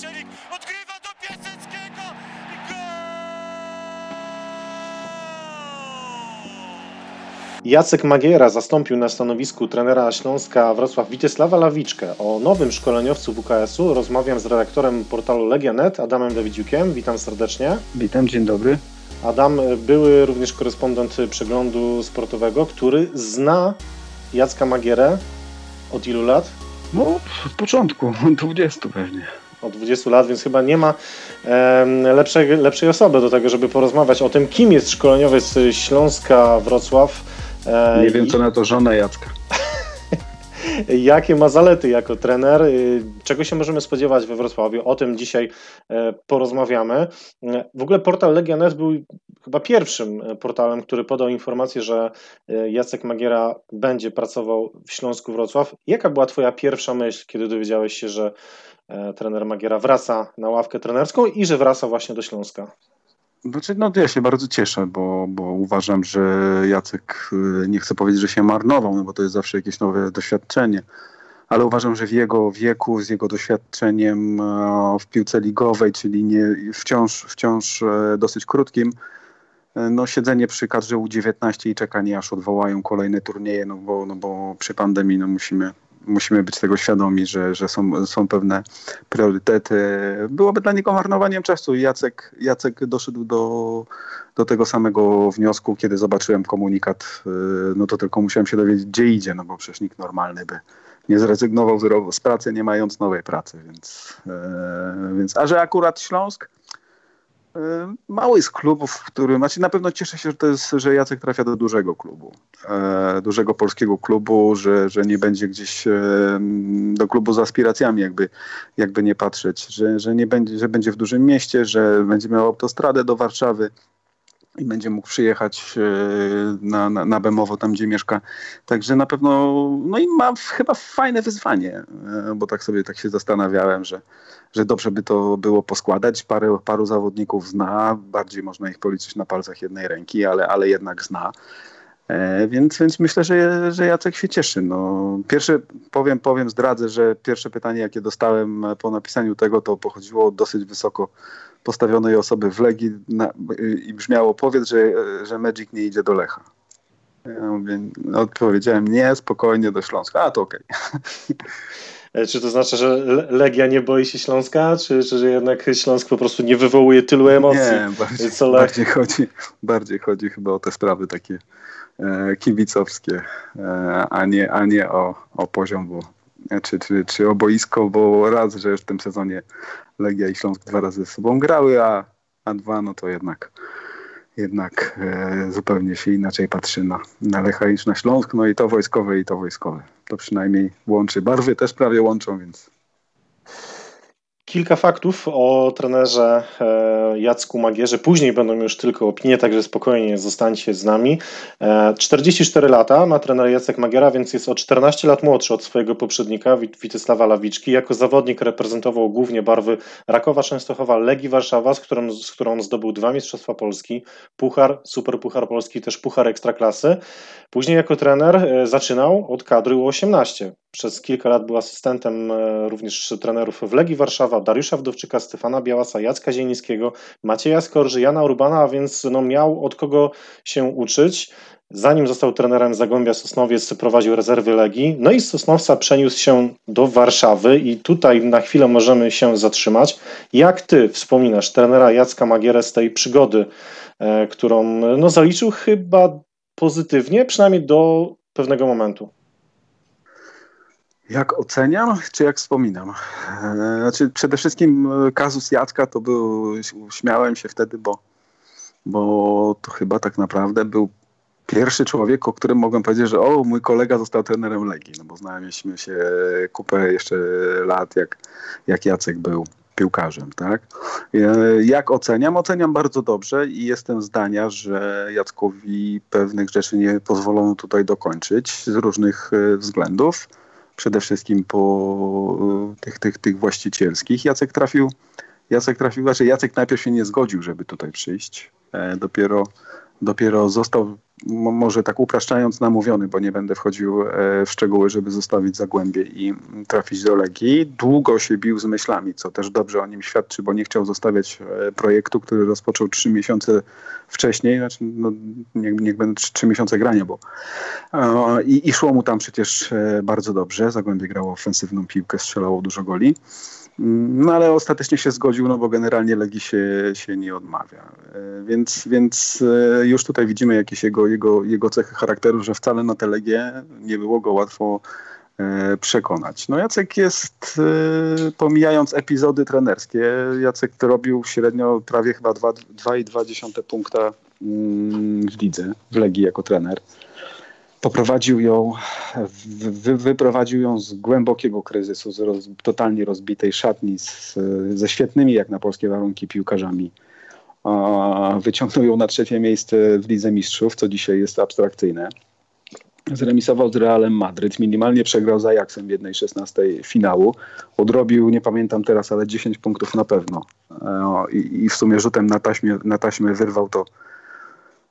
Kościelik odgrywa do Piaseckiego i gol! Jacek Magiera zastąpił na stanowisku trenera Śląska Wrocław Witesława Lawiczkę. O nowym szkoleniowcu WKS-u rozmawiam z redaktorem portalu Legia.net, Adamem Dawidziukiem. Witam serdecznie. Witam, dzień dobry. Adam, były również korespondent przeglądu sportowego, który zna Jacka Magierę od ilu lat? No, od początku, 20 pewnie. Od 20 lat, więc chyba nie ma lepszej, lepszej osoby do tego, żeby porozmawiać o tym, kim jest szkoleniowiec Śląska Wrocław. E, Nie wiem, co na to żona Jacka. Jakie ma zalety jako trener? y, Czego się możemy spodziewać we Wrocławiu? O tym dzisiaj e, porozmawiamy. W ogóle portal Legia.net był chyba pierwszym e, portalem, który podał informację, że Jacek Magiera będzie pracował w Śląsku Wrocław. Jaka była Twoja pierwsza myśl, kiedy dowiedziałeś się, że trener Magiera wraca na ławkę trenerską i że wraca właśnie do Śląska? Znaczy, no ja się bardzo cieszę, bo, bo uważam, że Jacek, y, nie chcę powiedzieć, że się marnował, no bo to jest zawsze jakieś nowe doświadczenie, ale uważam, że w jego wieku, z jego doświadczeniem e, w piłce ligowej, czyli nie, wciąż, wciąż e, dosyć krótkim, e, no siedzenie przy kadrze U19 i czekanie aż odwołają kolejne turnieje, no bo, no bo przy pandemii no musimy, musimy być tego świadomi, że, że są, są pewne priorytety. Byłoby dla niego marnowaniem czasu. Jacek, Jacek doszedł do, do tego samego wniosku, kiedy zobaczyłem komunikat, y, no to tylko musiałem się dowiedzieć, gdzie idzie, no bo przecież nikt normalny by nie zrezygnował z- z pracy, nie mając nowej pracy, więc, e, więc a że akurat Śląsk, e, Mały jest klubów, w którym, znaczy na pewno cieszę się, że, to jest, że Jacek trafia do dużego klubu, e, dużego polskiego klubu, że, że nie będzie gdzieś e, do klubu z aspiracjami, jakby, jakby nie patrzeć, że, że, nie będzie, że będzie w dużym mieście, że będzie miał autostradę do Warszawy i będzie mógł przyjechać e, na, na, na Bemowo, tam gdzie mieszka. Także na pewno, no i ma chyba fajne wyzwanie, e, bo tak sobie tak się zastanawiałem, że, że dobrze by to było poskładać. Parę, paru zawodników zna, bardziej można ich policzyć na palcach jednej ręki, ale, ale jednak zna. E, Więc, więc myślę, że, że Jacek się cieszy. No, pierwsze, powiem, powiem, zdradzę, że pierwsze pytanie, jakie dostałem po napisaniu tego, to pochodziło od dosyć wysoko postawionej osoby w Legii na, i brzmiało, powiedz, że, że Magic nie idzie do Lecha. Ja mówię, no, odpowiedziałem, nie, spokojnie do Śląska. A, to okej. E, Czy to znaczy, że Le- Legia nie boi się Śląska, czy, czy że jednak Śląsk po prostu nie wywołuje tylu emocji? Nie, bardziej, bardziej, chodzi, bardziej chodzi chyba o te sprawy takie kibicowskie, e, a nie, a nie o, o poziom, bo, czy, czy, czy o boisko, bo raz, że w tym sezonie Legia i Śląsk dwa razy ze sobą grały, a, a dwa, no to jednak jednak e, zupełnie się inaczej patrzy na, na Lecha niż na Śląsk, no i to wojskowe i to wojskowe. To przynajmniej łączy. Barwy też prawie łączą, więc Kilka faktów o trenerze e, Jacku Magierze. Później będą już tylko opinie, także spokojnie zostańcie z nami. E, 44 lata ma trener Jacek Magiera, więc jest o 14 lat młodszy od swojego poprzednika, Wit- Witysława Lawiczki. Jako zawodnik reprezentował głównie barwy Rakowa Częstochowa, Legii Warszawa, z którą, z którą zdobył dwa Mistrzostwa Polski, Puchar, Super Puchar Polski, też Puchar Ekstraklasy. Później jako trener e, zaczynał od kadry U18. Przez kilka lat był asystentem e, również trenerów w Legii Warszawa, Dariusza Wdowczyka, Stefana Białasa, Jacka Zielińskiego, Macieja Skorży, Jana Urbana, a więc no, miał od kogo się uczyć. Zanim został trenerem Zagłębia Sosnowiec, prowadził rezerwy Legii. No i z Sosnowca przeniósł się do Warszawy i tutaj na chwilę możemy się zatrzymać. Jak ty wspominasz trenera Jacka Magierę z tej przygody, e, którą no, zaliczył chyba pozytywnie, przynajmniej do pewnego momentu? Jak oceniam, czy jak wspominam? E, Znaczy, przede wszystkim e, kazus Jacka to był, śmiałem się wtedy, bo, bo to chyba tak naprawdę był pierwszy człowiek, o którym mogłem powiedzieć, że o, mój kolega został trenerem Legii, no bo znaliśmy się kupę jeszcze lat, jak, jak Jacek był piłkarzem, tak? E, Jak oceniam? Oceniam bardzo dobrze i jestem zdania, że Jackowi pewnych rzeczy nie pozwolono tutaj dokończyć z różnych względów przede wszystkim po y, tych, tych, tych właścicielskich. Jacek trafił, Jacek trafił, znaczy Jacek najpierw się nie zgodził, żeby tutaj przyjść. E, dopiero, dopiero został może tak upraszczając, namówiony, bo nie będę wchodził e, w szczegóły, żeby zostawić zagłębie i trafić do Legii. Długo się bił z myślami, co też dobrze o nim świadczy, bo nie chciał zostawiać e, projektu, który rozpoczął trzy miesiące wcześniej, znaczy no, niech, niech będą trzy miesiące grania, bo i, i szło mu tam przecież bardzo dobrze. Zagłębie grało ofensywną piłkę, strzelało dużo goli. No ale ostatecznie się zgodził, no bo generalnie Legii się, się nie odmawia. E, więc, więc e, już tutaj widzimy jakieś jego, jego, jego cechy charakteru, że wcale na tę Legię nie było go łatwo e, przekonać. No Jacek jest, pomijając epizody trenerskie, Jacek robił średnio prawie chyba 2,2 punkta mm, w lidze, w Legii jako trener poprowadził ją, wy, wyprowadził ją z głębokiego kryzysu, z roz, totalnie rozbitej szatni, z, ze świetnymi jak na polskie warunki piłkarzami. A, wyciągnął ją na trzecie miejsce w Lidze Mistrzów, co dzisiaj jest abstrakcyjne. Zremisował z Realem Madryt, minimalnie przegrał z Ajaxem w 1-16 finału. Odrobił, nie pamiętam teraz, ale 10 punktów na pewno. E, I, i w sumie rzutem na taśmie, na taśmę wyrwał to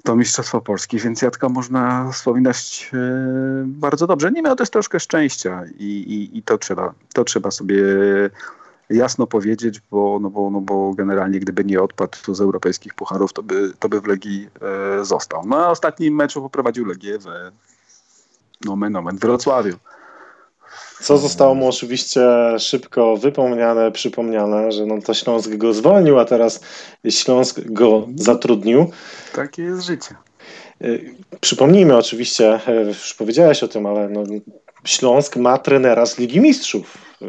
to Mistrzostwo Polski, więc Jadka można wspominać e, bardzo dobrze. Nie miał też troszkę szczęścia i, i, i to, trzeba, to trzeba sobie jasno powiedzieć, bo, no bo, no bo generalnie gdyby nie odpadł z europejskich pucharów, to by, to by w Legii e, został. No a ostatnim meczu poprowadził Legię w nomen, nomen w Wrocławiu. Co zostało mu oczywiście szybko wypomniane, przypomniane, że no to Śląsk go zwolnił, a teraz Śląsk go zatrudnił. Takie jest życie. Y, przypomnijmy oczywiście, y, już powiedziałeś o tym, ale no, Śląsk ma trenera z Ligi Mistrzów. Y,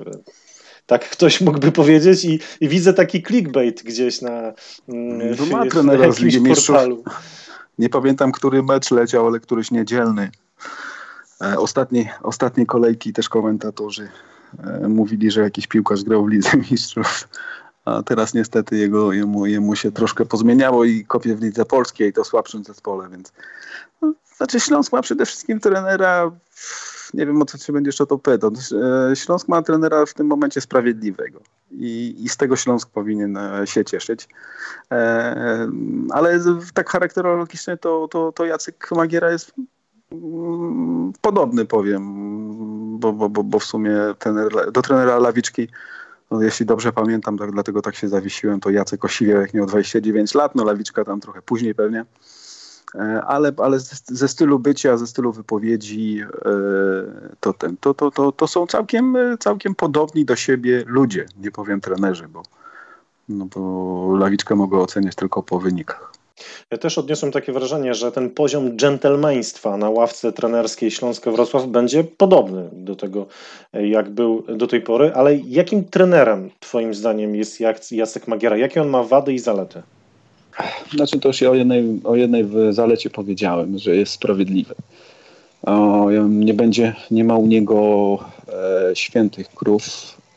tak ktoś mógłby powiedzieć i, i widzę taki clickbait gdzieś na mm, w, ma trenera z Ligi Mistrzów. Nie pamiętam, który mecz leciał, ale któryś niedzielny. E, ostatnie, ostatnie kolejki też komentatorzy e, mówili, że jakiś piłkarz grał w Lidze Mistrzów, a teraz niestety jego, jemu, jemu się troszkę pozmieniało i kopie w Lidze Polskiej, to słabszym zespole, więc no, znaczy Śląsk ma przede wszystkim trenera, nie wiem o co się będzie jeszcze to pytał, e, Śląsk ma trenera w tym momencie sprawiedliwego i, i z tego Śląsk powinien się cieszyć, ale tak charakterologicznie to, to, to Jacek Magiera jest podobny powiem, bo, bo, bo, bo w sumie trener, do trenera Lawiczki, no jeśli dobrze pamiętam, tak, dlatego tak się zawiesiłem, to Jacek Osiwier jak miał 29 lat, no Lawiczka tam trochę później pewnie, e, ale, ale ze stylu bycia, ze stylu wypowiedzi e, to, ten, to, to, to, to są całkiem, całkiem podobni do siebie ludzie, nie powiem trenerzy, bo, no bo Lawiczkę mogę oceniać tylko po wynikach. Ja też odniosłem takie wrażenie, że ten poziom dżentelmeństwa na ławce trenerskiej Śląska Wrocław będzie podobny do tego, jak był do tej pory, ale jakim trenerem twoim zdaniem jest Jacek Magiera? Jakie on ma wady i zalety? Znaczy to już ja o jednej, o jednej zalecie powiedziałem, że jest sprawiedliwy. O, nie będzie, nie ma u niego e, świętych krów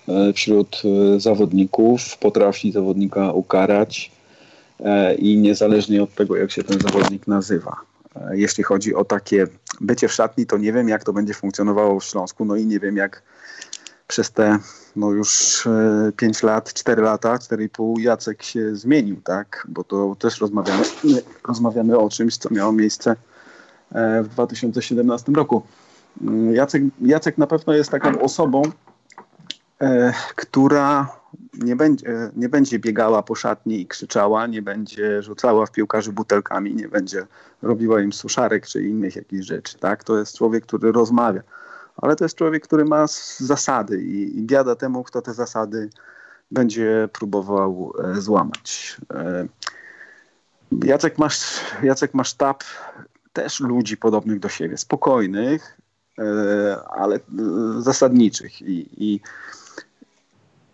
e, wśród e, zawodników, potrafi zawodnika ukarać, E, i niezależnie od tego, jak się ten zawodnik nazywa. E, jeśli chodzi o takie bycie w szatni, to nie wiem, jak to będzie funkcjonowało w Śląsku, no i nie wiem, jak przez te no już 5 e, lat, 4 lata, 4,5 Jacek się zmienił, tak? Bo to też rozmawiamy, rozmawiamy o czymś, co miało miejsce w 2017 roku. Mm, Jacek, Jacek na pewno jest taką osobą, która nie będzie, nie będzie biegała po szatni i krzyczała, nie będzie rzucała w piłkarzy butelkami, nie będzie robiła im suszarek czy innych jakichś rzeczy. Tak? To jest człowiek, który rozmawia, ale to jest człowiek, który ma zasady i, i biada temu, kto te zasady będzie próbował e, złamać. E, Jacek ma, Jacek ma sztab też ludzi podobnych do siebie, spokojnych, e, ale zasadniczych i, i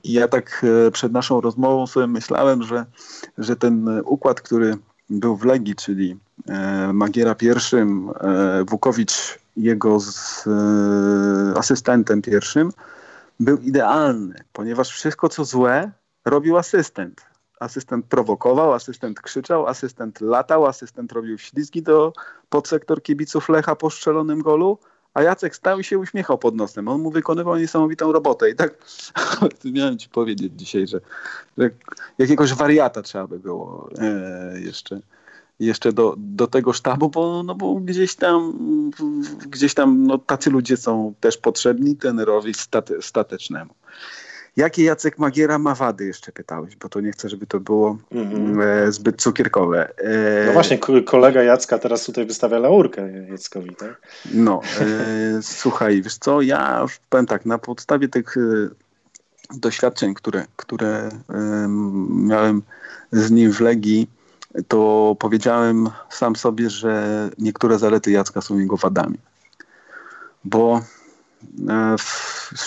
i ja tak e, przed naszą rozmową sobie myślałem, że, że ten układ, który był w Legii, czyli e, Magiera pierwszym, e, Wukowicz jego z asystentem pierwszym, był idealny, ponieważ wszystko co złe robił asystent. Asystent prowokował, asystent krzyczał, asystent latał, asystent robił ślizgi do podsektor kibiców Lecha po strzelonym golu, a Jacek stał i się uśmiechał pod nosem. On mu wykonywał niesamowitą robotę. I tak miałem ci powiedzieć dzisiaj, że, że jakiegoś wariata trzeba by było e, jeszcze jeszcze do, do tego sztabu, bo, no bo gdzieś tam, gdzieś tam no, tacy ludzie są też potrzebni trenerowi state, statecznemu. Jakie Jacek Magiera ma wady, jeszcze pytałeś, bo to nie chcę, żeby to było mm -hmm. zbyt cukierkowe. E... No właśnie, kolega Jacka teraz tutaj wystawia laurkę Jackowi, tak? No, e, słuchaj, wiesz co, ja powiem tak, na podstawie tych e, doświadczeń, które, które miałem z nim w Legii, to powiedziałem sam sobie, że niektóre zalety Jacka są jego wadami. Bo e,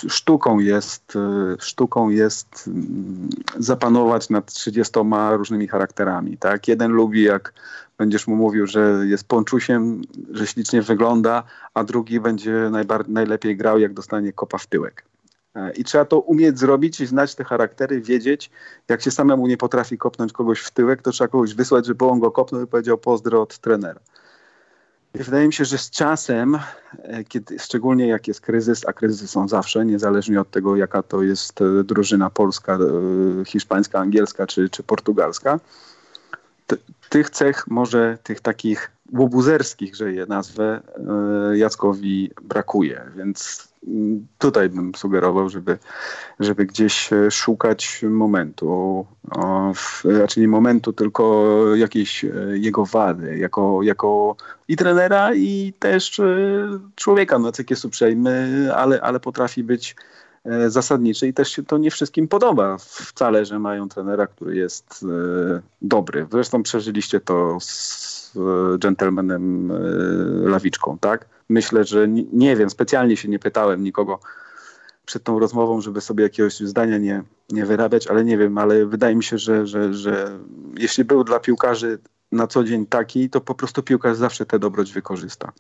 sztuką jest, e, sztuką jest mm, zapanować nad 30 różnymi charakterami. Tak? Jeden lubi, jak będziesz mu mówił, że jest ponczusiem, że ślicznie wygląda, a drugi będzie najlepiej grał, jak dostanie kopa w tyłek. E, I trzeba to umieć zrobić i znać te charaktery, wiedzieć. Jak się samemu nie potrafi kopnąć kogoś w tyłek, to trzeba kogoś wysłać, żeby on go kopnął i powiedział pozdro od trenera. Wydaje mi się, że z czasem, e, kiedy, szczególnie jak jest kryzys, a kryzysy są zawsze, niezależnie od tego, jaka to jest e, drużyna polska, hiszpańska, angielska czy, czy portugalska, tych cech, może tych takich łobuzerskich, że je nazwę, Jackowi brakuje. Więc tutaj bym sugerował, żeby, żeby gdzieś e, szukać momentu, znaczy nie momentu, tylko jakiejś e, jego wady, jako, jako i trenera, i też e, człowieka. No, Cek jest uprzejmy, ale, ale potrafi być zasadniczy i też się to nie wszystkim podoba wcale, że mają trenera, który jest dobry. Zresztą przeżyliście to z gentlemanem Lawiczką, tak? myślę, że nie, nie wiem, specjalnie się nie pytałem nikogo przed tą rozmową, żeby sobie jakiegoś zdania nie, nie wyrabiać, ale nie wiem, ale wydaje mi się, że, że, że jeśli był dla piłkarzy na co dzień taki, to po prostu piłkarz zawsze tę dobroć wykorzysta.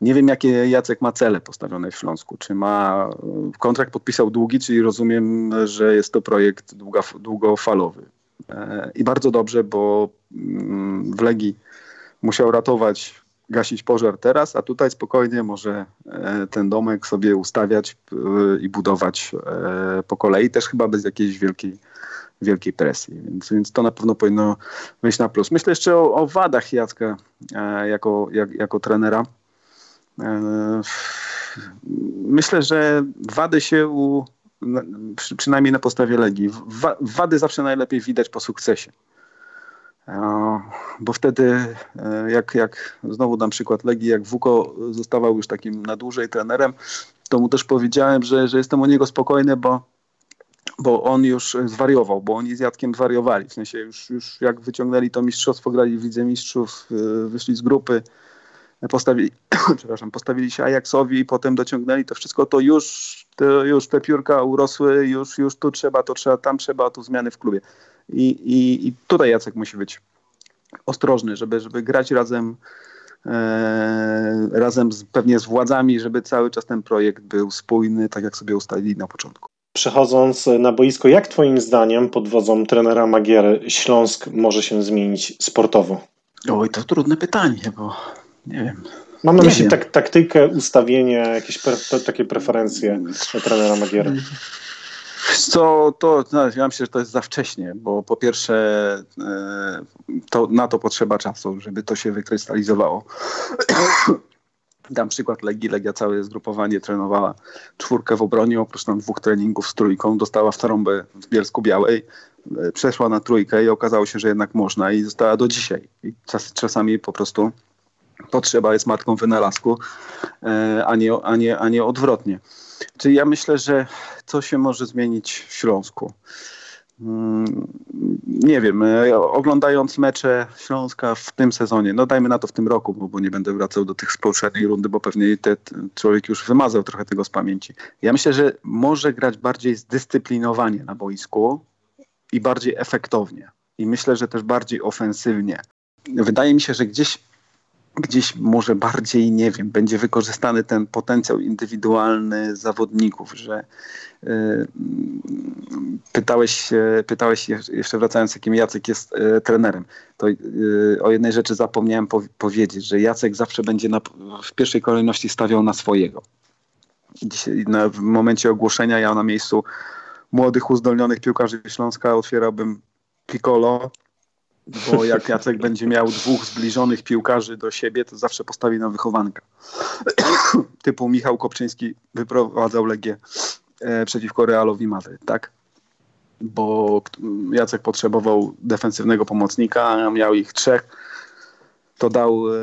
Nie wiem, jakie Jacek ma cele postawione w Śląsku. Czy ma kontrakt podpisał długi, czyli rozumiem, że jest to projekt długa, długofalowy. E, I bardzo dobrze, bo mm, w Legii musiał ratować gasić pożar teraz, a tutaj spokojnie może e, ten domek sobie ustawiać e, i budować e, po kolei, też chyba bez jakiejś wielkiej, wielkiej presji. Więc, więc to na pewno powinno wyjść na plus. Myślę jeszcze o, o wadach Jacka jako, jak, jako trenera. Myślę, że wady się u, przynajmniej na podstawie Legii, wady zawsze najlepiej widać po sukcesie bo wtedy, e, jak, jak znowu dam przykład Legii, jak Wuko zostawał już takim na dłużej trenerem, to mu też powiedziałem, że, że jestem o niego spokojny, bo, bo on już zwariował, bo oni z Jackiem zwariowali. W sensie już, już jak wyciągnęli to mistrzostwo, grali w Lidze Mistrzów, e, wyszli z grupy, postawili, przepraszam, postawili się Ajaxowi i potem dociągnęli to wszystko, to już, to już te piórka urosły, już, już tu trzeba, to trzeba, tam trzeba, tu zmiany w klubie. I, i, i tutaj Jacek musi być ostrożny, żeby, żeby grać razem, e, razem z, pewnie z władzami, żeby cały czas ten projekt był spójny, tak jak sobie ustalili na początku. Przechodząc na boisko, jak Twoim zdaniem pod wodzą trenera Magiery Śląsk może się zmienić sportowo? Oj, to trudne pytanie, bo nie wiem. Mam na myśli tak, taktykę, ustawienie, jakieś pre, takie preferencje trenera Magiery. Co, to no, ja myślę, że to jest za wcześnie, bo po pierwsze e, to, na to potrzeba czasu, żeby to się wykrystalizowało. Dam przykład Legii. Legia całe zgrupowanie trenowała czwórkę w obronie, oprócz tam dwóch treningów z trójką. Dostała w trąbę w Bielsku Białej, e, przeszła na trójkę i okazało się, że jednak można i została do dzisiaj. I czas, czasami po prostu potrzeba jest matką wynalazku, e, a nie, a nie, a nie odwrotnie. Czyli ja myślę, że co się może zmienić w Śląsku? Mm, nie wiem, e, oglądając mecze Śląska w tym sezonie, no dajmy na to w tym roku, bo, nie będę wracał do tych z poprzedniej rundy, bo pewnie te, człowiek już wymazał trochę tego z pamięci. Ja myślę, że może grać bardziej zdyscyplinowanie na boisku i bardziej efektownie. I myślę, że też bardziej ofensywnie. Wydaje mi się, że gdzieś gdzieś może bardziej, nie wiem, będzie wykorzystany ten potencjał indywidualny zawodników, że y, pytałeś, pytałeś jeszcze wracając, jakim Jacek jest y, trenerem, to y, o jednej rzeczy zapomniałem po, powiedzieć, że Jacek zawsze będzie na, w pierwszej kolejności stawiał na swojego. Dzisiaj, na, w momencie ogłoszenia ja na miejscu młodych, uzdolnionych piłkarzy Śląska otwierałbym Piccolo, Bo jak Jacek będzie miał dwóch zbliżonych piłkarzy do siebie, to zawsze postawi na wychowanka. Typu Michał Kopczyński wyprowadzał Legię e, przeciwko Realowi Madryt, tak? Bo Jacek potrzebował defensywnego pomocnika, miał ich trzech to dał, e,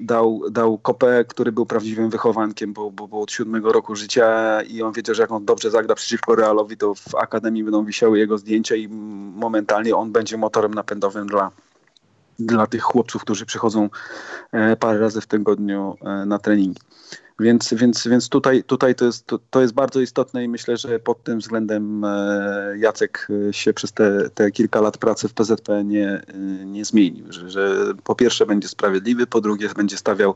dał, dał Kopę, który był prawdziwym wychowankiem, bo, bo od siódmego roku życia i on wiedział, że jak on dobrze zagra przeciwko Realowi, to w Akademii będą wisiały jego zdjęcia i momentalnie on będzie motorem napędowym dla, dla tych chłopców, którzy przychodzą e, parę razy w tygodniu e, na treningi. Więc, więc, więc tutaj, tutaj to, jest, to, to jest bardzo istotne i myślę, że pod tym względem e, Jacek się przez te, te kilka lat pracy w PZP nie, nie zmienił. Że, że po pierwsze będzie sprawiedliwy, po drugie będzie stawiał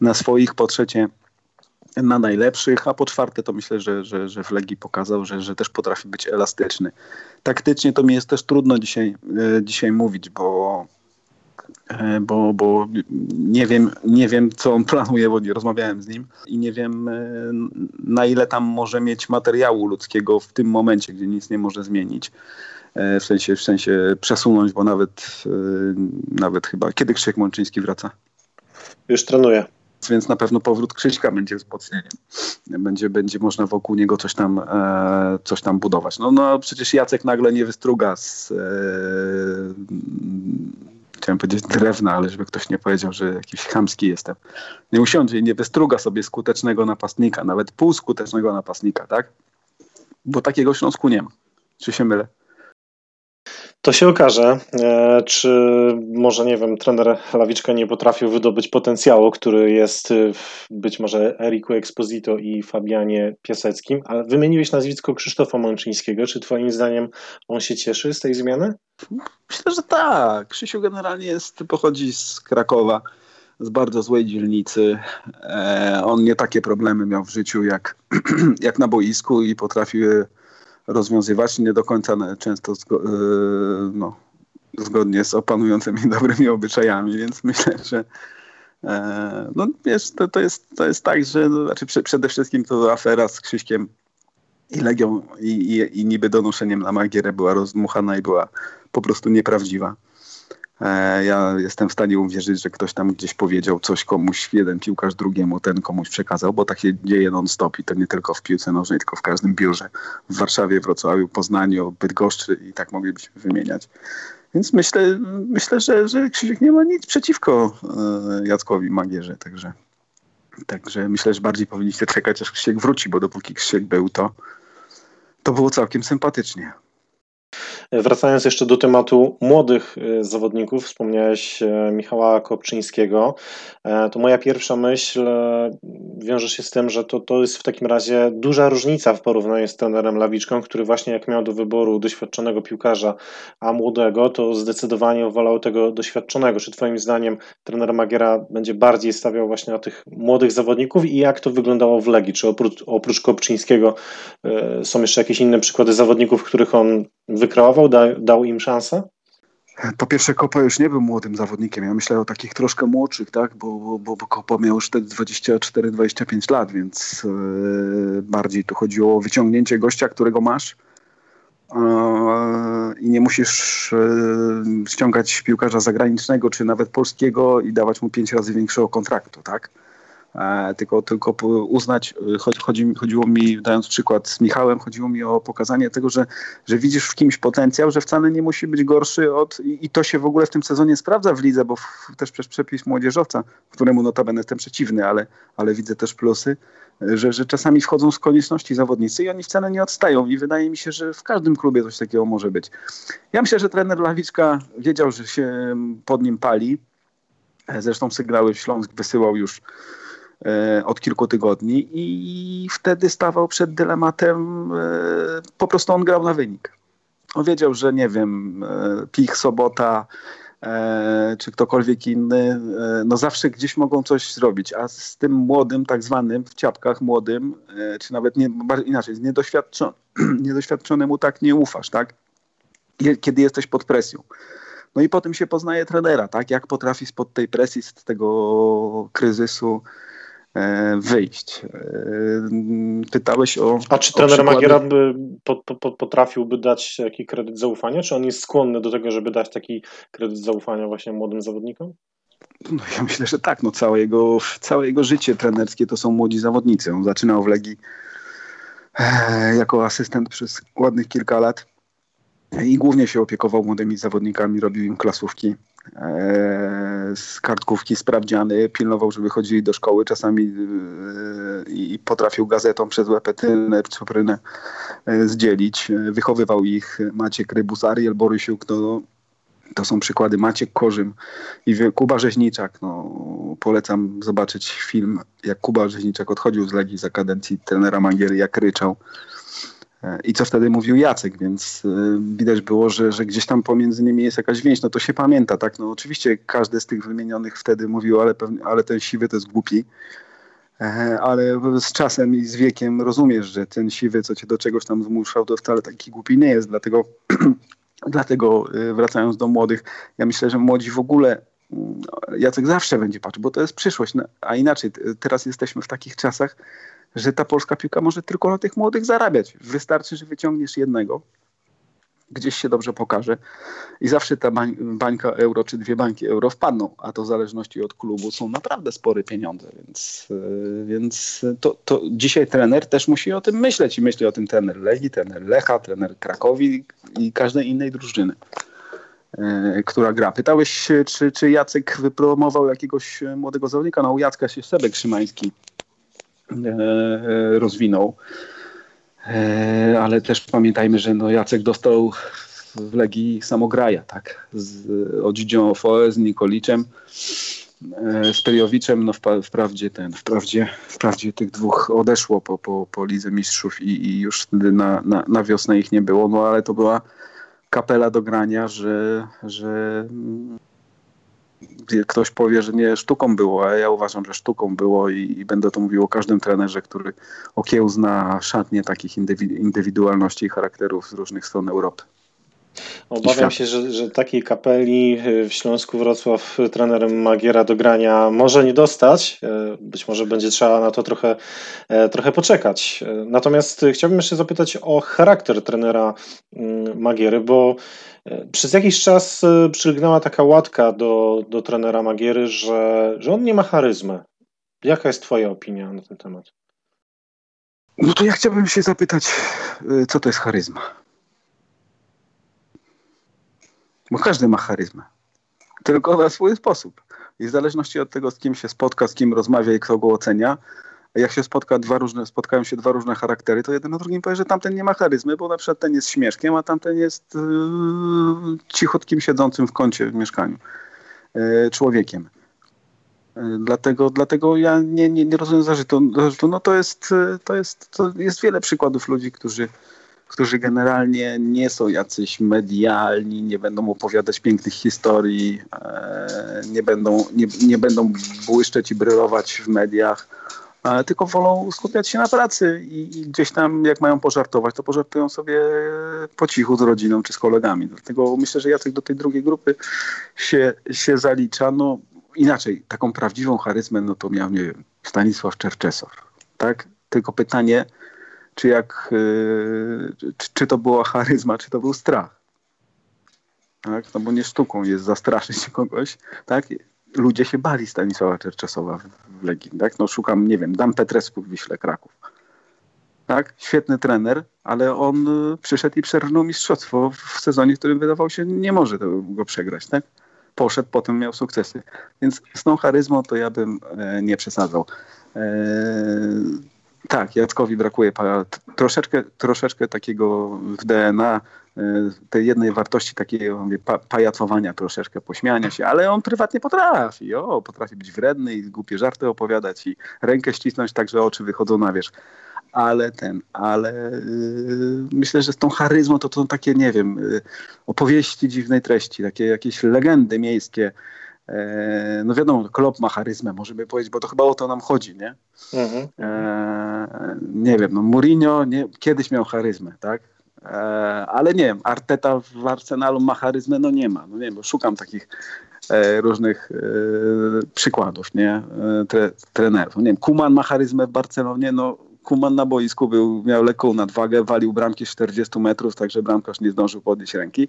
na swoich, po trzecie na najlepszych, a po czwarte to myślę, że, że, że w Legii pokazał, że, że też potrafi być elastyczny. Taktycznie to mi jest też trudno dzisiaj, dzisiaj mówić, bo E, bo, bo nie, wiem, nie wiem, co on planuje, bo nie rozmawiałem z nim i nie wiem, e, na ile tam może mieć materiału ludzkiego w tym momencie, gdzie nic nie może zmienić. E, w sensie, w sensie przesunąć, bo nawet, nawet chyba. Kiedy Krzysiek Mączyński wraca? Już trenuje. Więc na pewno powrót Krzyśka będzie wzmocnieniem. Będzie, będzie można wokół niego coś tam, e, coś tam budować. No, no przecież Jacek nagle nie wystruga z, e, chciałem powiedzieć drewna, ale żeby ktoś nie powiedział, że jakiś chamski jestem. Nie usiądzie i nie wystruga sobie skutecznego napastnika, nawet półskutecznego napastnika, tak? Bo takiego Śląsku nie ma. Czy się mylę? To się okaże, e, czy może, nie wiem, trener Lawiczka nie potrafił wydobyć potencjału, który jest w być może Eriku Exposito i Fabianie Piaseckim, ale wymieniłeś nazwisko Krzysztofa Mączyńskiego. Czy twoim zdaniem on się cieszy z tej zmiany? Myślę, że tak. Krzysiu generalnie jest, pochodzi z Krakowa, z bardzo złej dzielnicy. E, on nie takie problemy miał w życiu jak, jak na boisku i potrafił rozwiązywać, nie do końca często zgo, e, no, zgodnie z opanującymi dobrymi obyczajami, więc myślę, że e, no wiesz, to, to, jest, to jest tak, że no, znaczy przede wszystkim to afera z Krzyśkiem i Legią i, i, i niby donoszeniem na Magierę była rozmuchana i była po prostu nieprawdziwa. E, ja jestem w stanie uwierzyć, że ktoś tam gdzieś powiedział coś komuś, jeden piłkarz drugiemu, ten komuś przekazał, bo tak się dzieje non-stop i to nie tylko w piłce nożnej, tylko w każdym biurze. W Warszawie, Wrocławiu, Poznaniu, Bydgoszczy i tak moglibyśmy wymieniać. Więc myślę, myślę że, że Krzysiek nie ma nic przeciwko e, Jackowi Magierze, także, także myślę, że bardziej powinniście czekać, aż Krzysiek wróci, bo dopóki Krzysiek był, to, to było całkiem sympatycznie. Wracając jeszcze do tematu młodych y, zawodników, wspomniałeś e, Michała Kopczyńskiego, e, to moja pierwsza myśl e, wiąże się z tym, że to, to jest w takim razie duża różnica w porównaniu z trenerem Lawiczką, który właśnie jak miał do wyboru doświadczonego piłkarza, a młodego, to zdecydowanie wolał tego doświadczonego. Czy twoim zdaniem trener Magiera będzie bardziej stawiał właśnie na tych młodych zawodników i jak to wyglądało w Legii? Czy oprócz, oprócz Kopczyńskiego są jeszcze jakieś inne przykłady zawodników, których on wykreował, da, dał im szansę? Po pierwsze, Kopa już nie był młodym zawodnikiem. Ja myślę o takich troszkę młodszych, tak? bo, bo, bo miał już wtedy 24-25 lat, więc yy, bardziej tu chodziło o wyciągnięcie gościa, którego masz. I nie musisz yy, ściągać piłkarza zagranicznego czy nawet polskiego i dawać mu pięć razy większego kontraktu, tak? E, tylko, tylko uznać, y, chodzi, chodziło mi, dając przykład z Michałem, chodziło mi o pokazanie tego, że, że widzisz w kimś potencjał, że wcale nie musi być gorszy od, i to się w ogóle w tym sezonie sprawdza w lidze, bo w, też przez przepis młodzieżowca, któremu notabene jestem przeciwny, ale, ale widzę też plusy, że, że czasami wchodzą z konieczności zawodnicy i oni wcale nie odstają i wydaje mi się, że w każdym klubie coś takiego może być. Ja myślę, że trener Lawiczka wiedział, że się pod nim pali, zresztą sygnały Śląsk wysyłał już E, od kilku tygodni i wtedy stawał przed dylematem, e, po prostu on grał na wynik. On wiedział, że nie wiem, e, Pich, Sobota czy ktokolwiek inny, no zawsze gdzieś mogą coś zrobić, a z tym młodym, tak zwanym, w ciapkach młodym, czy nawet nie, inaczej, niedoświadczo, niedoświadczonemu tak nie ufasz, tak? Kiedy jesteś pod presją. No i potem się poznaje trenera, tak? Jak potrafi spod tej presji, z tego kryzysu e, wyjść. E, pytałeś o. A czy trener przykłady? Magiera by, po, po, potrafiłby dać taki kredyt zaufania? Czy on jest skłonny do tego, żeby dać taki kredyt zaufania właśnie młodym zawodnikom? No, ja myślę, że tak. No, całe, jego, całe jego życie trenerskie to są młodzi zawodnicy. On zaczynał w Legii e, jako asystent przez ładnych kilka lat i głównie się opiekował młodymi zawodnikami, robił im klasówki, e, z kartkówki sprawdziany, pilnował, żeby chodzili do szkoły czasami e, i potrafił gazetą przez łepetynę, czuprynę e, zdzielić. E, Wychowywał ich Maciek Rybus, Ariel Borysiuk, to, to są przykłady Maciek Korzym i Kuba Rzeźniczak. No, polecam zobaczyć film, jak Kuba Rzeźniczak odchodził z Legii za kadencji trenera Mangiery, jak ryczał. E, I co wtedy mówił Jacek, więc e, widać było, że, że gdzieś tam pomiędzy nimi jest jakaś więź. No to się pamięta, tak? No oczywiście każdy z tych wymienionych wtedy mówił, ale, pewnie, ale ten siwy to jest głupi. E, Ale z czasem i z wiekiem rozumiesz, że ten siwy, co cię do czegoś tam zmuszał, to wcale taki głupi nie jest. Dlatego, dlatego wracając do młodych, ja myślę, że młodzi w ogóle mm, Jacek zawsze będzie patrzył, bo to jest przyszłość. No, A inaczej, teraz jesteśmy w takich czasach, że ta polska piłka może tylko na tych młodych zarabiać. Wystarczy, że wyciągniesz jednego, gdzieś się dobrze pokaże i zawsze ta bań, bańka euro czy dwie bańki euro wpadną, a to w zależności od klubu są naprawdę spore pieniądze, więc, yy, więc to, to dzisiaj trener też musi o tym myśleć i myśli o tym trener Legii, trener Lecha, trener Krakowi i każdej innej drużyny yy, która gra. Pytałeś czy, czy Jacek wypromował jakiegoś e, młodego zawodnika? No u Jacka się Sebek Szymański e, rozwinął. E, ale też pamiętajmy, że no Jacek dostał w Legii samograja, tak? Z Odzidzią Foe, z Nikoliczem, e, z Periowiczem. No wprawdzie ten, wprawdzie, wprawdzie tych dwóch odeszło po, po, po Lidze Mistrzów i, i już wtedy na, na, na wiosnę ich nie było, no ale to była kapela do grania, że, że ktoś powie, że nie sztuką było, a ja uważam, że sztuką było i, i będę to mówił o każdym trenerze, który okiełzna szatnie takich indywi- indywidualności i charakterów z różnych stron Europy. Obawiam się, że, że takiej kapeli y, w Śląsku Wrocław y, trenerem Magiera do grania może nie dostać. Y, Być może będzie trzeba na to trochę, trochę poczekać. Natomiast chciałbym jeszcze zapytać o charakter trenera mm, Magiery, bo przez jakiś czas y, przylgnęła taka łatka do, do trenera Magiery, że, że on nie ma charyzmy. Jaka jest Twoja opinia na ten temat? No to ja chciałbym się zapytać, y, co to jest charyzma? Bo każdy ma charyzmę, tylko na swój sposób. I w zależności od tego, z kim się spotka, z kim rozmawia i kto go ocenia, jak się spotka dwa różne, spotkają się dwa różne charaktery, to jeden o drugim powie, że tamten nie ma charyzmy, bo na przykład ten jest śmieszkiem, a tamten jest yy, cichotkim siedzącym w kącie w mieszkaniu yy, człowiekiem. Yy, Dlatego, dlatego ja nie, nie, nie rozumiem zarzutu. No to jest, yy, to, jest, to jest wiele przykładów ludzi, którzy, którzy generalnie nie są jacyś medialni, nie będą opowiadać pięknych historii, e, nie, będą, nie, nie będą błyszczeć i brylować w mediach, tylko wolą skupiać się na pracy i, i gdzieś tam jak mają pożartować, to pożartują sobie po cichu z rodziną czy z kolegami. Dlatego myślę, że Jacek do tej drugiej grupy się, się zalicza. No inaczej, taką prawdziwą charyzmę no to miał, nie wiem, Stanisław Czerczesow, tak? Tylko pytanie, czy jak, yy, czy, czy to była charyzma, czy to był strach. Tak? No bo nie sztuką jest zastraszyć kogoś, tak? Ludzie się bali Stanisława Czerczesowa w, Legii, tak? No szukam, nie wiem, Dan Petresku w Wiśle Kraków. Tak? Świetny trener, ale on y, przyszedł i przerżnął mistrzostwo w sezonie, w którym wydawał się nie może go przegrać, tak? Poszedł, potem miał sukcesy. Więc z tą charyzmą to ja bym e, nie przesadzał. E, tak, Jackowi brakuje troszeczkę, troszeczkę takiego w DNA tej jednej wartości takiego mówię, pa, pajacowania troszeczkę, pośmiania się, ale on prywatnie potrafi, o, potrafi być wredny i głupie żarty opowiadać i rękę ścisnąć tak, że oczy wychodzą na wierzch. Ale ten, ale yy, myślę, że z tą charyzmą to, to są takie, nie wiem, yy, opowieści dziwnej treści, takie jakieś legendy miejskie. E, no wiadomo, Klop ma charyzmę, możemy powiedzieć, bo to chyba o to nam chodzi, nie? Mhm. E, nie wiem, no Mourinho nie, kiedyś miał charyzmę, tak? E, ale nie wiem, Arteta w Arsenalu ma charyzmę? No nie ma, no nie wiem, szukam takich e, różnych e, przykładów, nie? Tre, trenerów. Nie wiem, Kuman ma charyzmę w Barcelonie, no Kuman na boisku był, miał lekką nadwagę, walił bramki z 40 metrów, także bramkarz nie zdążył podnieść ręki.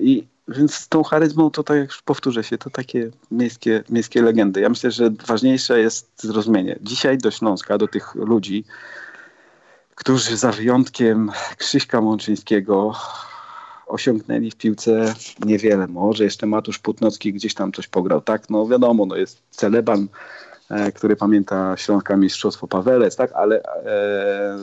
I więc z tą charyzmą to tak już powtórzę się, to takie miejskie, miejskie legendy. Ja myślę, że ważniejsze jest zrozumienie. Dzisiaj do Śląska, do tych ludzi, którzy za wyjątkiem Krzyśka Mączyńskiego osiągnęli w piłce niewiele. Może jeszcze Matusz Putnocki gdzieś tam coś pograł. Tak, no wiadomo, no jest Celeban, e, który pamięta Śląska Mistrzostwo Pawelec, tak, ale e,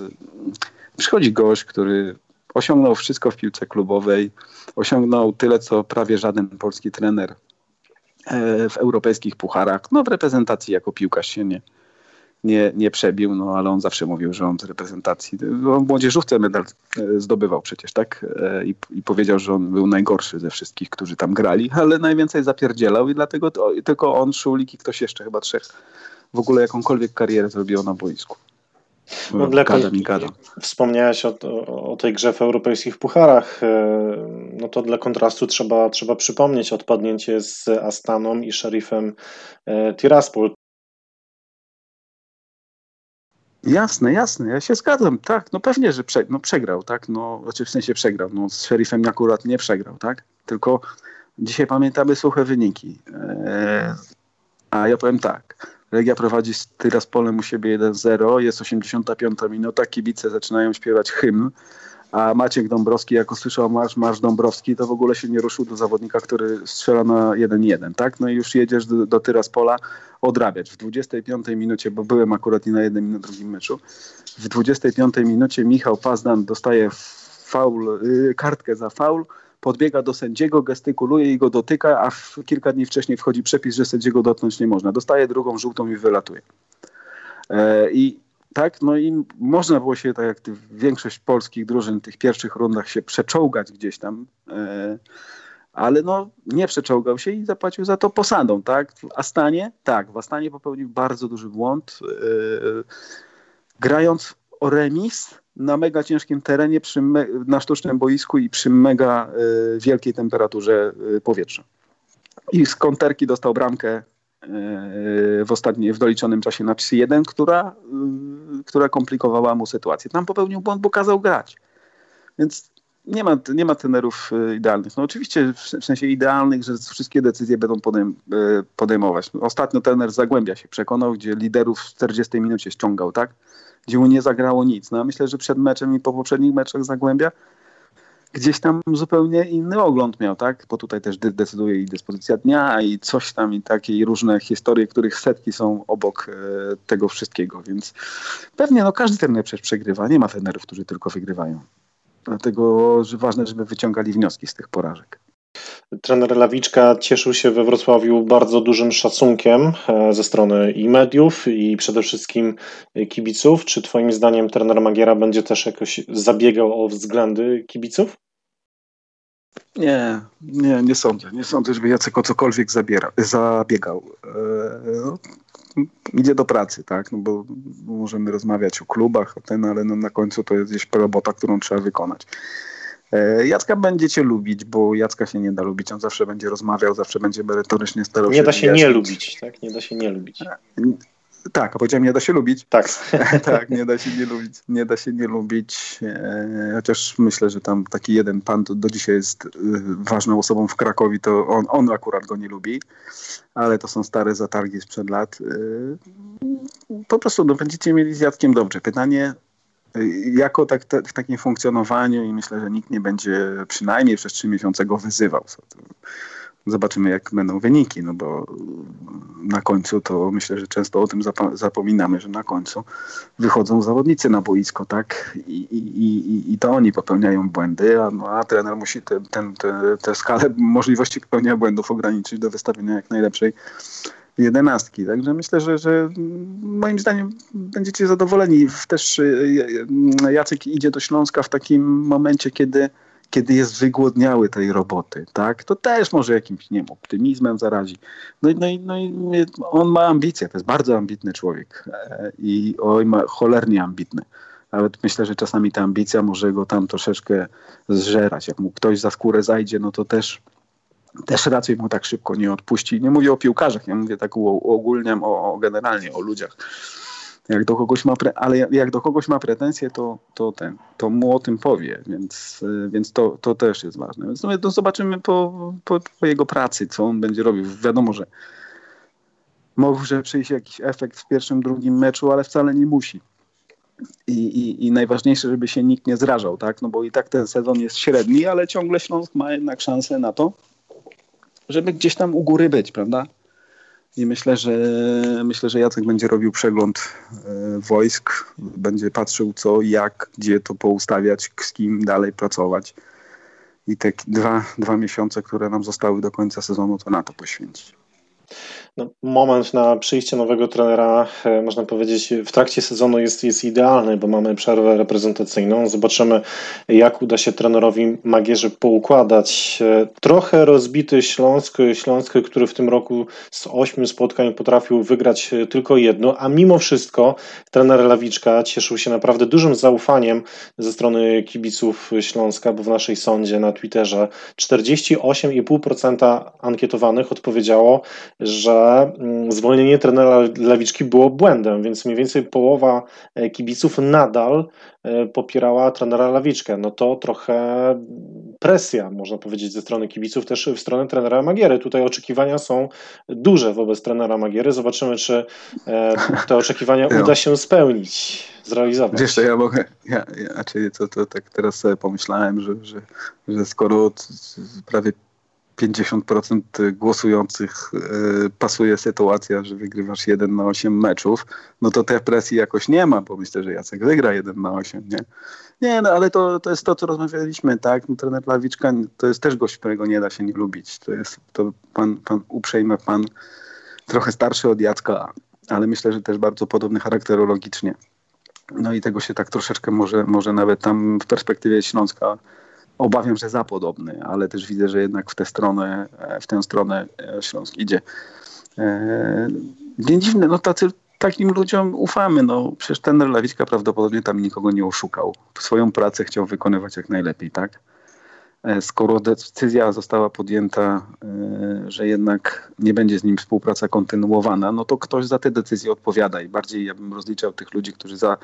przychodzi gość, który osiągnął wszystko w piłce klubowej, osiągnął tyle, co prawie żaden polski trener e, w europejskich pucharach. No w reprezentacji jako piłkarz się nie, nie, nie przebił, no ale on zawsze mówił, że on z reprezentacji, no, w młodzieżówce medal e, zdobywał przecież, tak? E, I, I, powiedział, że on był najgorszy ze wszystkich, którzy tam grali, ale najwięcej zapierdzielał i dlatego to, tylko on, Szulik i ktoś jeszcze, chyba trzech, w ogóle jakąkolwiek karierę zrobiło na boisku. No, dla gadam i gadam. Wspomniałeś o, o, tej grze w europejskich pucharach. E, no to dla kontrastu trzeba, trzeba przypomnieć odpadnięcie z Astaną i szerifem Tiraspol. Jasne, jasne, ja się zgadzam, tak, no pewnie, że prze, no przegrał, tak, no, znaczy w sensie przegrał, no z szerifem akurat nie przegrał, tak, tylko dzisiaj pamiętamy suche wyniki, eee, a ja powiem tak, Legia prowadzi z Tyraspolem u siebie 1-0, jest 85 minuta, kibice zaczynają śpiewać hymn, a Maciek Dąbrowski, jak usłyszał marsz, marsz Dąbrowski, to w ogóle się nie ruszył do zawodnika, który strzela na 1-1, tak? No i już jedziesz do, do Tyraspola odrabiać. W 25 minucie, bo byłem akurat i na jednym i na drugim meczu, w 25 minucie Michał Pazdan dostaje faul, yy, kartkę za faul, podbiega do sędziego, gestykuluje i go dotyka, a kilka dni wcześniej wchodzi przepis, że sędziego dotknąć nie można. Dostaje drugą żółtą i wylatuje. E, I tak, no i można było się, tak jak większość polskich drużyn w tych pierwszych rundach się przeczołgać gdzieś tam, e, ale no nie przeczołgał się i zapłacił za to posadą, tak? W Astanie, tak, w Astanie popełnił bardzo duży błąd, e, grając o remis na mega ciężkim terenie, przy me, na sztucznym boisku i przy mega e, wielkiej temperaturze powietrza. I z konterki dostał bramkę w ostatnim, w doliczonym czasie na 3-1, która, y, która komplikowała mu sytuację. Tam popełnił błąd, bo kazał grać. Więc nie ma, nie ma trenerów y, idealnych. No oczywiście w sensie idealnych, że wszystkie decyzje będą podejm y, podejmować. Ostatnio trener Zagłębia się przekonał, gdzie liderów w 40 minucie ściągał, tak? Gdzie mu nie zagrało nic. No myślę, że przed meczem i po poprzednich meczach Zagłębia gdzieś tam zupełnie inny ogląd miał, tak? Bo tutaj też decyduje i dyspozycja dnia i coś tam i takie i różne historie, których setki są obok e, tego wszystkiego, więc pewnie no każdy trener przecież przegrywa, nie ma trenerów, którzy tylko wygrywają. Dlatego że ważne, żeby wyciągali wnioski z tych porażek. Trener Lawiczka cieszył się we Wrocławiu bardzo dużym szacunkiem e, ze strony i mediów, i przede wszystkim kibiców. Czy Twoim zdaniem trener Magiera będzie też jakoś zabiegał o względy kibiców? Nie, nie, nie sądzę. Nie sądzę, żeby Jacek o cokolwiek zabiera, zabiegał. Eee, idzie do pracy, tak? No bo możemy rozmawiać o klubach, o ten, ale no na końcu to jest gdzieś robota, którą trzeba wykonać. Eee, Jacka będziecie lubić, bo Jacka się nie da lubić. On zawsze będzie rozmawiał, zawsze będzie merytorycznie starał się. Nie da się wyjaśnić. nie lubić, tak? Nie da się nie lubić. Tak, a powiedziałem, nie da się lubić. Tak. tak, nie da się nie lubić. Nie da się nie lubić. E, chociaż myślę, że tam taki jeden pan do dzisiaj jest e, ważną osobą w Krakowie, to on, on akurat go nie lubi, ale to są stare zatargi sprzed lat. E, po prostu no, będziecie mieli z Jackiem dobrze. Pytanie, jako tak, te, w takim funkcjonowaniu i myślę, że nikt nie będzie przynajmniej przez trzy miesiące go wyzywał. Zobaczymy, jak będą wyniki, no bo na końcu to myślę, że często o tym zapominamy, że na końcu wychodzą zawodnicy na boisko, tak? I, i, i, i to oni popełniają błędy, a, no, a trener musi tę te, te, te skalę możliwości popełnienia błędów ograniczyć do wystawienia jak najlepszej jedenastki. Także myślę, że, że moim zdaniem będziecie zadowoleni. Też y, y, Jacek idzie do Śląska w takim momencie, kiedy kiedy jest wygłodniały tej roboty, tak, to też może jakimś, nie wiem, optymizmem zarazi. No, no, no i on ma ambicje, to jest bardzo ambitny człowiek e, i oj, ma cholernie ambitny. Nawet myślę, że czasami ta ambicja może go tam troszeczkę zżerać. Jak mu ktoś za skórę zajdzie, no to też też raczej mu tak szybko nie odpuści. Nie mówię o piłkarzach, ja mówię tak ogólnie o, o generalnie o ludziach. Jak do kogoś ma, pre, ale jak do kogoś ma pretensje, to, to, ten, to mu o tym powie, więc, więc to, to też jest ważne. Więc no, zobaczymy po, po, po jego pracy, co on będzie robił. Wiadomo, że może przyjść jakiś efekt w pierwszym, drugim meczu, ale wcale nie musi. I, i, I, najważniejsze, żeby się nikt nie zrażał, tak? No bo i tak ten sezon jest średni, ale ciągle Śląsk ma jednak szansę na to, żeby gdzieś tam u góry być, prawda? I myślę, że myślę, że Jacek będzie robił przegląd e, wojsk, będzie patrzył co, jak, gdzie to poustawiać, z kim dalej pracować. I te dwa, dwa miesiące, które nam zostały do końca sezonu, to na to poświęcić. No, moment na przyjście nowego trenera, e, można powiedzieć, w trakcie sezonu jest, jest idealny, bo mamy przerwę reprezentacyjną. Zobaczymy, jak uda się trenerowi Magierze poukładać. E, trochę rozbity Śląsk, Śląsk, który w tym roku z ośmiu spotkań potrafił wygrać tylko jedno, a mimo wszystko trener Lawiczka cieszył się naprawdę dużym zaufaniem ze strony kibiców Śląska, bo w naszej sądzie na Twitterze 48,5% ankietowanych odpowiedziało, że Mm, zwolnienie trenera Lewiczki było błędem, więc mniej więcej połowa e, kibiców nadal e, popierała trenera Lawiczkę. No to trochę presja, można powiedzieć, ze strony kibiców, też w stronę trenera Magiery. Tutaj oczekiwania są duże wobec trenera Magiery. Zobaczymy, czy e, te oczekiwania uda się spełnić, zrealizować. Wiesz, ja mogę, ja, ja, czyli to, to tak teraz sobie pomyślałem, że, że, że skoro prawie 50% głosujących e, pasuje sytuacja, że wygrywasz 1 na 8 meczów, no to tej presji jakoś nie ma, bo myślę, że Jacek wygra 1 na 8, nie? Nie, no ale to, to jest to, co rozmawialiśmy, tak? No, trener Lawiczka to jest też gość, którego nie da się nie lubić. To jest to pan, pan uprzejmy pan, trochę starszy od Jacka, ale myślę, że też bardzo podobny charakterologicznie. No i tego się tak troszeczkę może, może nawet tam w perspektywie Śląska obawiam, że za podobny, ale też widzę, że jednak w tę stronę, e, w tę stronę e, Śląsk idzie. E, nie dziwne, no tacy, takim ludziom ufamy. No, przecież ten Lawiczka prawdopodobnie tam nikogo nie oszukał. Swoją pracę chciał wykonywać jak najlepiej, tak? E, skoro decyzja została podjęta, e, że jednak nie będzie z nim współpraca kontynuowana, no to ktoś za te decyzje odpowiada i bardziej ja bym rozliczał tych ludzi, którzy za,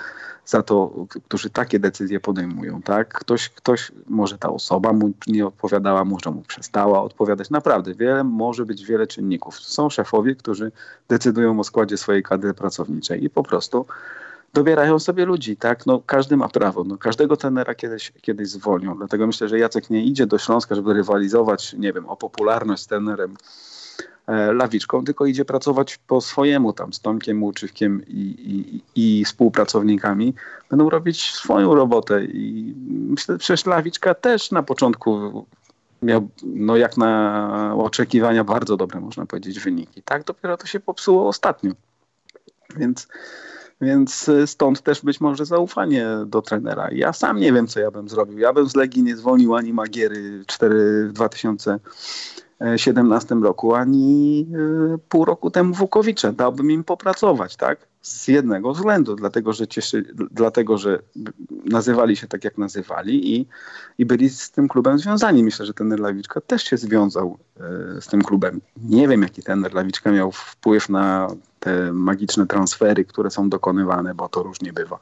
za to, którzy takie decyzje podejmują, tak? Ktoś, ktoś, może ta osoba mu nie odpowiadała, może mu przestała odpowiadać. Naprawdę, wiele, może być wiele czynników. Są szefowie, którzy decydują o składzie swojej kadry pracowniczej i po prostu dobierają sobie ludzi, tak? No, każdy ma prawo. No, każdego tenera kiedyś, kiedyś zwolnią. Dlatego myślę, że Jacek nie idzie do Śląska, żeby rywalizować, nie wiem, o popularność z tenerem e, Lawiczką, tylko idzie pracować po swojemu tam z Tomkiem Łuczywkiem i, i, i współpracownikami. Będą robić swoją robotę i myślę, że przecież Lawiczka też na początku miał, no jak na oczekiwania, bardzo dobre, można powiedzieć, wyniki. Tak, dopiero to się popsuło ostatnio. Więc więc y, stąd też być może zaufanie do trenera. Ja sam nie wiem, co ja bym zrobił. Ja bym z Legii nie zwolnił ani Magiery 4 w 2017 roku, ani y, pół roku temu Wukowicza. Dałbym im popracować, tak? Z jednego względu, dlatego że, cieszy, dlatego, że nazywali się tak, jak nazywali i, i byli z tym klubem związani. Myślę, że ten Lawiczka też się związał y, z tym klubem. Nie wiem, jaki ten Lawiczka miał wpływ na te magiczne transfery, które są dokonywane, bo to różnie bywa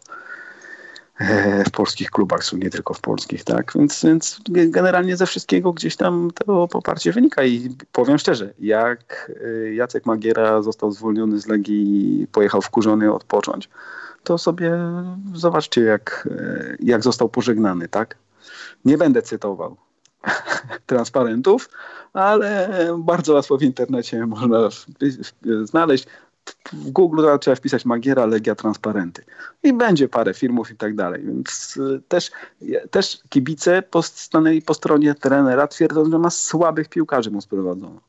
e, w polskich klubach, nie tylko w polskich, tak? Więc, więc generalnie ze wszystkiego gdzieś tam to poparcie wynika i powiem szczerze, jak e, Jacek Magiera został zwolniony z Legii i pojechał wkurzony odpocząć, to sobie zobaczcie, jak, e, jak został pożegnany, tak? Nie będę cytował transparentów, ale bardzo łatwo w internecie można znaleźć w Google trzeba wpisać Magiera, Legia, Transparenty. I będzie parę filmów i tak dalej. Więc y, też, też kibice stanęli po stronie trenera, twierdząc, że ma słabych piłkarzy mu sprowadzono.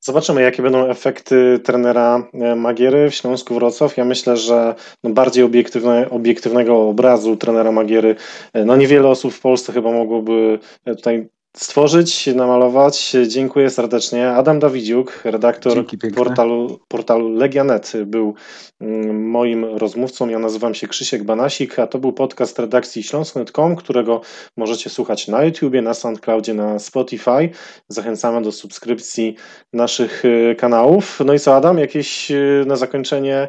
Zobaczymy, jakie będą efekty trenera e, Magiery w Śląsku Wrocław. Ja myślę, że no bardziej obiektywne, obiektywnego obrazu trenera Magiery, e, no niewiele osób w Polsce chyba mogłoby e, tutaj stworzyć, namalować. Dziękuję serdecznie. Adam Dawidziuk, redaktor portalu, portalu Legianet, był mm, moim rozmówcą. Ja nazywam się Krzysiek Banasik, a to był podcast redakcji śląsk.com, którego możecie słuchać na YouTubie, na SoundCloudzie, na Spotify. Zachęcamy do subskrypcji naszych y, kanałów. No i co, Adam, jakieś y, na zakończenie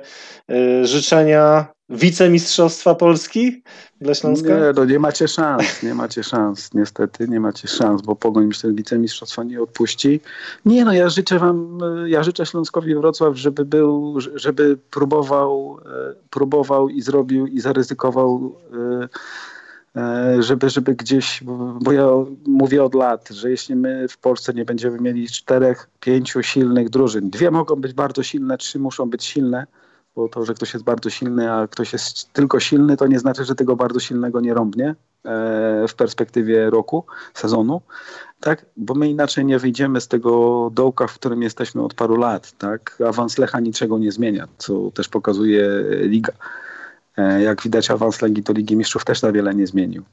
y, życzenia wicemistrzostwa Polski dla Śląska? Nie, no nie macie szans, nie macie szans, niestety nie macie szans, bo Pogoń myślę, wicemistrzostwa nie odpuści. Nie no, ja życzę wam, ja życzę Śląskowi Wrocław, żeby był, żeby próbował, e, próbował i zrobił i zaryzykował e, e, żeby, żeby gdzieś, bo ja mówię od lat, że jeśli my w Polsce nie będziemy mieli czterech, pięciu silnych drużyn, dwie mogą być bardzo silne, trzy muszą być silne, bo to, że ktoś jest bardzo silny, a ktoś jest tylko silny, to nie znaczy, że tego bardzo silnego nie rąbnie w perspektywie roku, sezonu, tak? Bo my inaczej nie wyjdziemy z tego dołka, w którym jesteśmy od paru lat, tak? Awans Lecha niczego nie zmienia, co też pokazuje Liga. E, jak widać, awans Legii do Ligi Mistrzów też na wiele nie zmienił.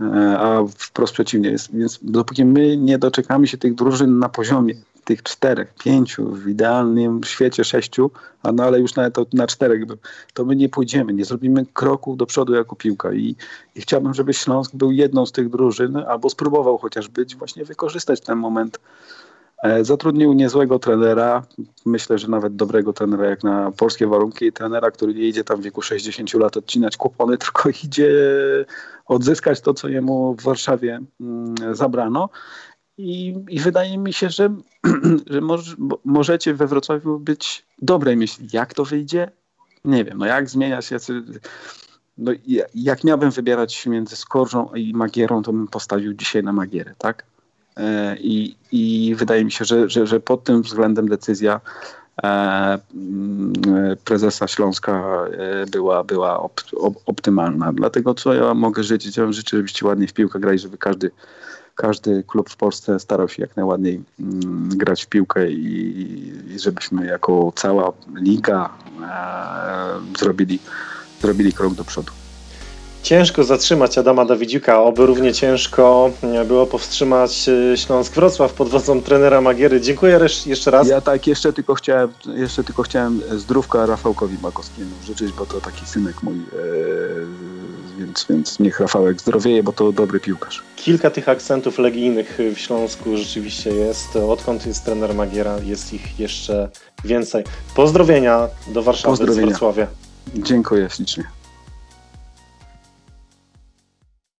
E, a wprost przeciwnie jest. Więc dopóki my nie doczekamy się tych drużyn na poziomie tych czterech, pięciu, w idealnym świecie sześciu, a no ale już nawet na czterech, to my nie pójdziemy, nie zrobimy kroku do przodu jako piłka i, i chciałbym, żeby Śląsk był jedną z tych drużyn, albo spróbował chociaż być, właśnie wykorzystać ten moment. E, zatrudnił niezłego trenera, myślę, że nawet dobrego trenera jak na polskie warunki, trenera, który nie idzie tam w wieku 60 lat odcinać kupony, tylko idzie odzyskać to, co jemu w Warszawie mm, zabrano. I, I, wydaje mi się, że, że może, możecie we Wrocławiu być dobrej myśli. Jak to wyjdzie? Nie wiem. No jak zmieniać jacy... No, jak miałbym wybierać między Skorżą i Magierą, to bym postawił dzisiaj na Magierę, tak? I, i wydaje mi się, że, że, że pod tym względem decyzja e, mm, prezesa Śląska e, była, była op, op, optymalna. Dlatego co ja mogę życzyć? Ja wam życzę, żebyście ładnie w piłkę grali, żeby każdy każdy klub w Polsce starał się jak najładniej mm, grać w piłkę i, i żebyśmy jako cała liga e, zrobili, zrobili krok do przodu. Ciężko zatrzymać Adama Dawidziuka, oby równie ciężko było powstrzymać e, Śląsk Wrocław pod wodzą trenera Magiery. Dziękuję jeszcze raz. Ja tak jeszcze tylko chciałem, jeszcze tylko chciałem zdrówka Rafałkowi Makowskiemu życzyć, bo to taki synek mój, e, więc, więc niech Rafałek zdrowieje, bo to dobry piłkarz. Kilka tych akcentów legijnych w Śląsku rzeczywiście jest. Odkąd jest trener Magiera, jest ich jeszcze więcej. Pozdrowienia do Warszawy Pozdrowienia. z Wrocławia. Dziękuję ślicznie.